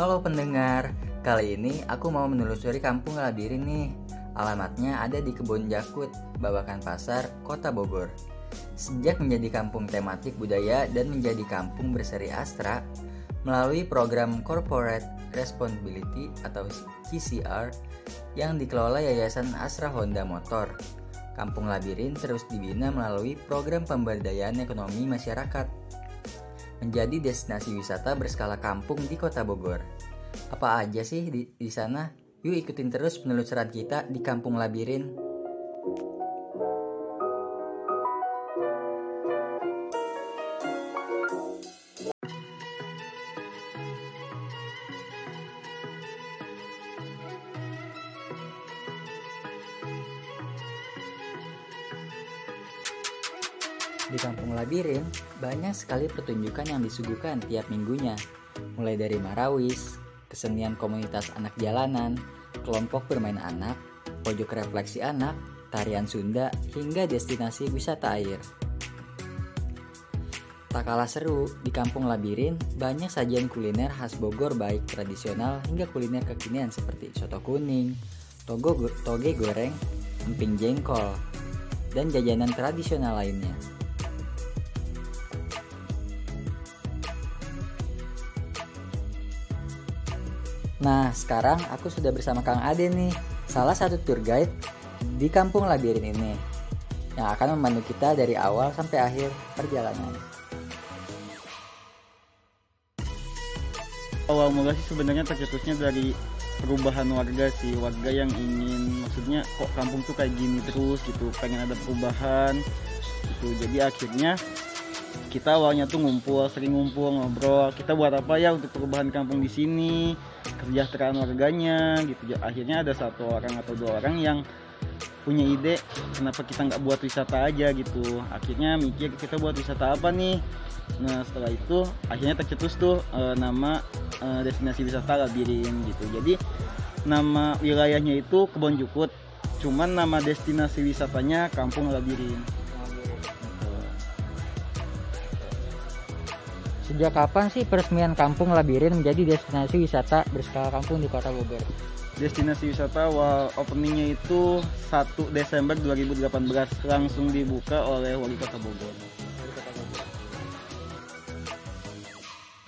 Halo pendengar, kali ini aku mau menelusuri kampung Labirin nih. Alamatnya ada di Kebun Jakut, Babakan Pasar, Kota Bogor. Sejak menjadi kampung tematik budaya dan menjadi kampung berseri Astra, melalui program Corporate Responsibility atau CCR yang dikelola Yayasan Astra Honda Motor. Kampung Labirin terus dibina melalui program pemberdayaan ekonomi masyarakat menjadi destinasi wisata berskala kampung di Kota Bogor. Apa aja sih di, di sana? Yuk ikutin terus penelusuran kita di Kampung Labirin. Di Kampung Labirin, banyak sekali pertunjukan yang disuguhkan tiap minggunya, mulai dari marawis, kesenian komunitas anak jalanan, kelompok bermain anak, pojok refleksi anak, tarian Sunda, hingga destinasi wisata air. Tak kalah seru, di Kampung Labirin banyak sajian kuliner khas Bogor baik tradisional hingga kuliner kekinian seperti soto kuning, toge goreng, emping jengkol, dan jajanan tradisional lainnya. Nah, sekarang aku sudah bersama Kang Ade nih, salah satu tour guide di Kampung Labirin ini, yang akan memandu kita dari awal sampai akhir perjalanan. Awal mula sih sebenarnya tercetusnya dari perubahan warga sih, warga yang ingin, maksudnya kok kampung tuh kayak gini terus gitu, pengen ada perubahan gitu. Jadi akhirnya kita awalnya tuh ngumpul, sering ngumpul ngobrol, kita buat apa ya untuk perubahan kampung di sini, kesejahteraan warganya gitu. Akhirnya ada satu orang atau dua orang yang punya ide kenapa kita nggak buat wisata aja gitu. Akhirnya mikir kita buat wisata apa nih? Nah setelah itu akhirnya tercetus tuh e, nama e, destinasi wisata Labirin gitu. Jadi nama wilayahnya itu Kebon Jukut, cuman nama destinasi wisatanya Kampung Labirin. Sejak kapan sih peresmian Kampung Labirin menjadi destinasi wisata berskala kampung di Kota Bogor? Destinasi wisata awal openingnya itu 1 Desember 2018 langsung dibuka oleh Wali Kota Bogor.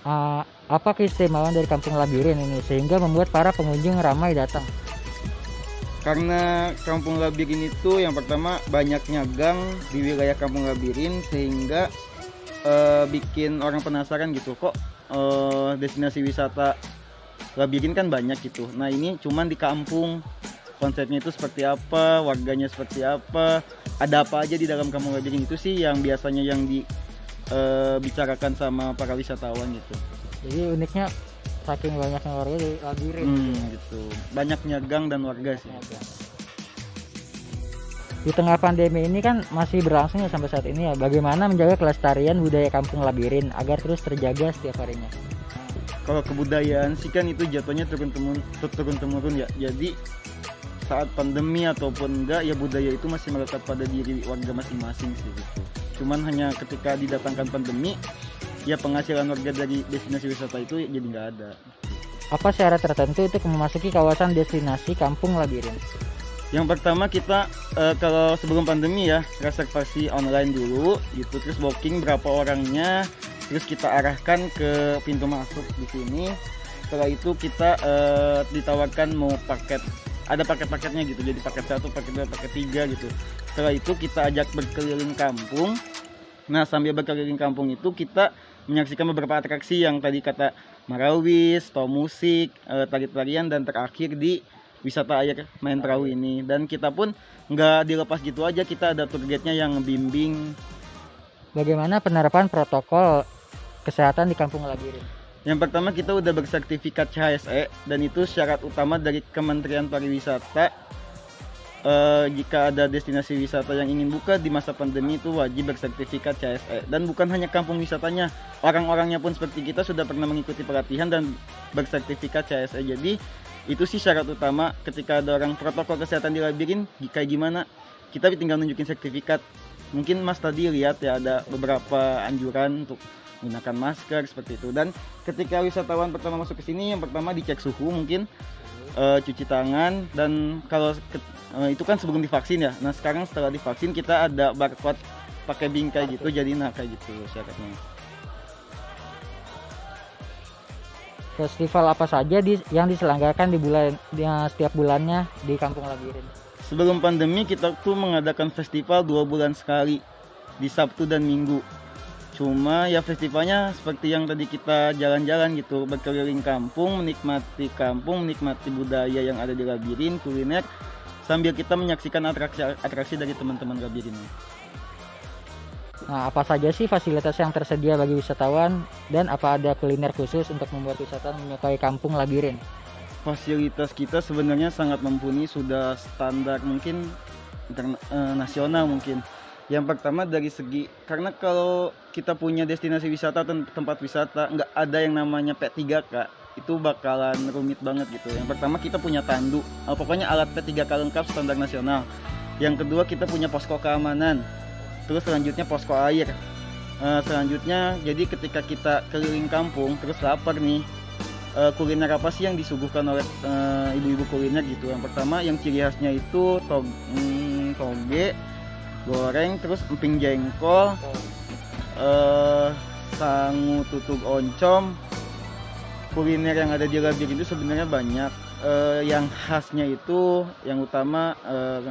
Uh, apa keistimewaan dari Kampung Labirin ini sehingga membuat para pengunjung ramai datang? Karena Kampung Labirin itu yang pertama banyaknya gang di wilayah Kampung Labirin sehingga uh, bikin orang penasaran gitu kok uh, destinasi wisata Labirin kan banyak gitu. Nah ini cuman di kampung konsepnya itu seperti apa, warganya seperti apa, ada apa aja di dalam kampung Labirin itu sih yang biasanya yang dibicarakan uh, sama para wisatawan gitu. Jadi uniknya saking banyaknya warga di Labirin hmm, gitu. Banyaknya gang dan warga sih. Di tengah pandemi ini kan masih berlangsung ya sampai saat ini ya. Bagaimana menjaga kelestarian budaya kampung Labirin agar terus terjaga setiap harinya? Kalau kebudayaan sih kan itu jatuhnya turun temurun, turun temurun ya. Jadi saat pandemi ataupun enggak ya budaya itu masih melekat pada diri warga masing-masing sih gitu. Cuman hanya ketika didatangkan pandemi ya penghasilan warga dari destinasi wisata itu jadi nggak ada. Apa syarat tertentu untuk memasuki kawasan destinasi Kampung Labirin? Yang pertama kita uh, kalau sebelum pandemi ya reservasi online dulu gitu. Terus booking berapa orangnya terus kita arahkan ke pintu masuk di sini. Setelah itu kita uh, ditawarkan mau paket ada paket-paketnya gitu. Jadi paket satu paket dua paket tiga gitu. Setelah itu kita ajak berkeliling kampung. Nah sambil berkeliling kampung itu kita menyaksikan beberapa atraksi yang tadi kata marawis, to musik, e, tari-tarian dan terakhir di wisata air main perahu ini. Dan kita pun nggak dilepas gitu aja kita ada tour guide-nya yang bimbing. Bagaimana penerapan protokol kesehatan di Kampung Labirin? Yang pertama kita udah bersertifikat CHSE dan itu syarat utama dari Kementerian Pariwisata. Uh, jika ada destinasi wisata yang ingin buka di masa pandemi itu wajib bersertifikat CSE dan bukan hanya kampung wisatanya orang-orangnya pun seperti kita sudah pernah mengikuti pelatihan dan bersertifikat CSE jadi itu sih syarat utama ketika ada orang protokol kesehatan di labirin kayak gimana? Kita tinggal nunjukin sertifikat. Mungkin Mas tadi lihat ya ada beberapa anjuran untuk menggunakan masker seperti itu. Dan ketika wisatawan pertama masuk ke sini yang pertama dicek suhu mungkin uh, cuci tangan dan kalau uh, itu kan sebelum divaksin ya. Nah sekarang setelah divaksin kita ada barcode pakai bingkai gitu. Jadi nah kayak gitu syaratnya festival apa saja di, yang diselenggarakan di bulan di, setiap bulannya di Kampung Labirin? Sebelum pandemi kita tuh mengadakan festival dua bulan sekali di Sabtu dan Minggu. Cuma ya festivalnya seperti yang tadi kita jalan-jalan gitu berkeliling kampung menikmati kampung menikmati budaya yang ada di Labirin kuliner sambil kita menyaksikan atraksi-atraksi dari teman-teman Labirin Nah, apa saja sih fasilitas yang tersedia bagi wisatawan dan apa ada kuliner khusus untuk membuat wisatawan menyukai kampung Labirin? Fasilitas kita sebenarnya sangat mumpuni, sudah standar mungkin eh, mungkin yang pertama dari segi karena kalau kita punya destinasi wisata atau tempat wisata nggak ada yang namanya P3K itu bakalan rumit banget gitu. Yang pertama kita punya tandu, oh, pokoknya alat P3K lengkap standar nasional. Yang kedua kita punya posko keamanan. Terus selanjutnya posko air. Uh, selanjutnya jadi ketika kita keliling kampung terus lapar nih uh, kuliner apa sih yang disuguhkan oleh ibu-ibu uh, kuliner gitu. Yang pertama yang ciri khasnya itu tog hmm, toge, goreng terus emping jengkol uh, sangu tutug oncom kuliner yang ada di Labir itu sebenarnya banyak uh, yang khasnya itu yang utama uh,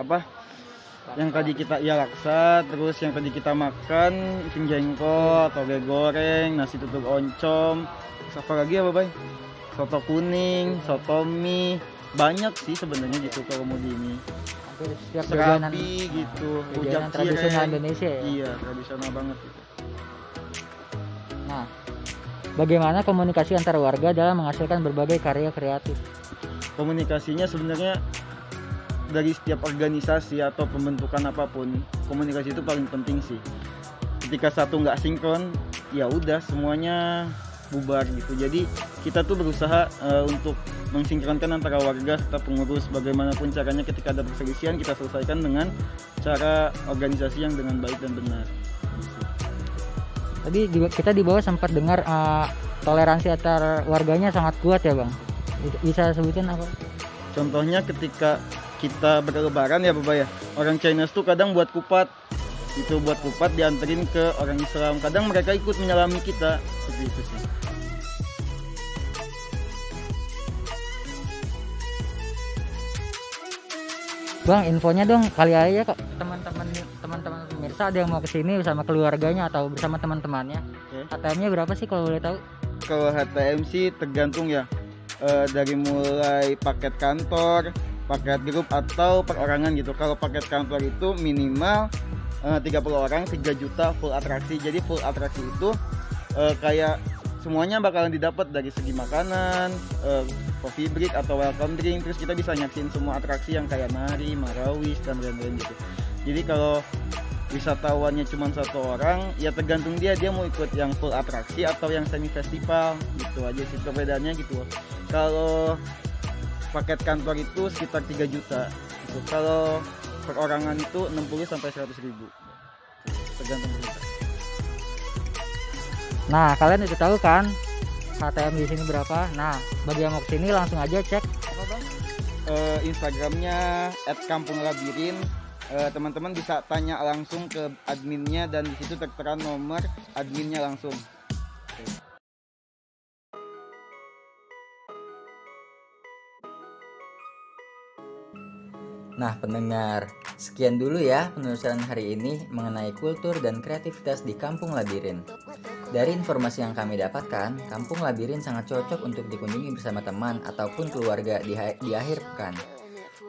apa yang tadi kita ya laksa terus yang tadi kita makan emping jengkol toge goreng nasi tutug oncom. Apa lagi ya bapak soto kuning soto mie. Banyak sih sebenarnya gitu kalau mau di ini setiap perjalanan gitu rujak tradisional Indonesia ya? Iya tradisional banget gitu. nah bagaimana komunikasi antar warga dalam menghasilkan berbagai karya kreatif? Komunikasinya sebenarnya dari setiap organisasi atau pembentukan apa pun komunikasi itu paling penting sih. Ketika satu nggak sinkron ya udah semuanya bubar gitu. Jadi kita tuh berusaha uh, untuk mensinkronkan antara warga serta pengurus. Bagaimanapun caranya ketika ada perselisihan kita selesaikan dengan cara organisasi yang dengan baik dan benar. Tadi kita di bawah sempat dengar uh, toleransi antar warganya sangat kuat ya bang. Bisa sebutin apa? Contohnya ketika kita berlebaran ya bapak ya? Orang Chinese tuh kadang buat kupat. Itu buat kupat dianterin ke orang Islam. Kadang mereka ikut menyelami kita. Seperti itu sih. Bang, infonya dong kali aja kok teman-teman teman-teman pemirsa ada yang mau ke sini bersama keluarganya atau bersama teman-temannya. Okay. HTM-nya berapa sih kalau boleh tahu? Kalau HTM sih tergantung ya. E, dari mulai paket kantor, paket grup atau perorangan gitu. Kalau paket kantor itu minimal e, 30 orang 3 juta full atraksi. Jadi full atraksi itu e, kayak semuanya bakalan didapat dari segi makanan, uh, coffee break atau welcome drink, terus kita bisa nyaksin semua atraksi yang kayak nari, marawis dan lain-lain gitu. Jadi kalau wisatawannya cuma satu orang, ya tergantung dia dia mau ikut yang full atraksi atau yang semi festival gitu aja sih perbedaannya gitu. Kalau paket kantor itu sekitar 3 juta. Gitu. Kalau perorangan itu 60 sampai 100 ribu. Tergantung. Nah, kalian itu tahu kan HTM di sini berapa? Nah, bagi yang mau ke sini langsung aja cek apa bang? Uh, Instagramnya @kampunglabirin. Uh, teman-teman bisa tanya langsung ke adminnya dan di situ tertera nomor adminnya langsung. Nah, pendengar, sekian dulu ya penelusuran hari ini mengenai kultur dan kreativitas di Kampung Labirin. Dari informasi yang kami dapatkan, Kampung Labirin sangat cocok untuk dikunjungi bersama teman ataupun keluarga di, di akhir pekan.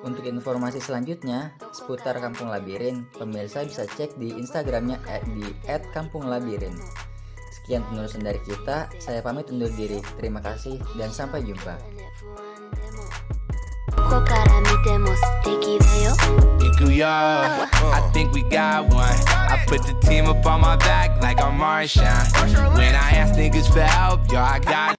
Untuk informasi selanjutnya seputar Kampung Labirin, pemirsa bisa cek di Instagramnya di @kampunglabirin. Sekian penelusuran dari kita, saya pamit undur diri. Terima kasih dan sampai jumpa. こから見ても素敵だよ行くよ I think we got one I put the team up on my back like I'm Marshawn When I ask niggas for help, yo I got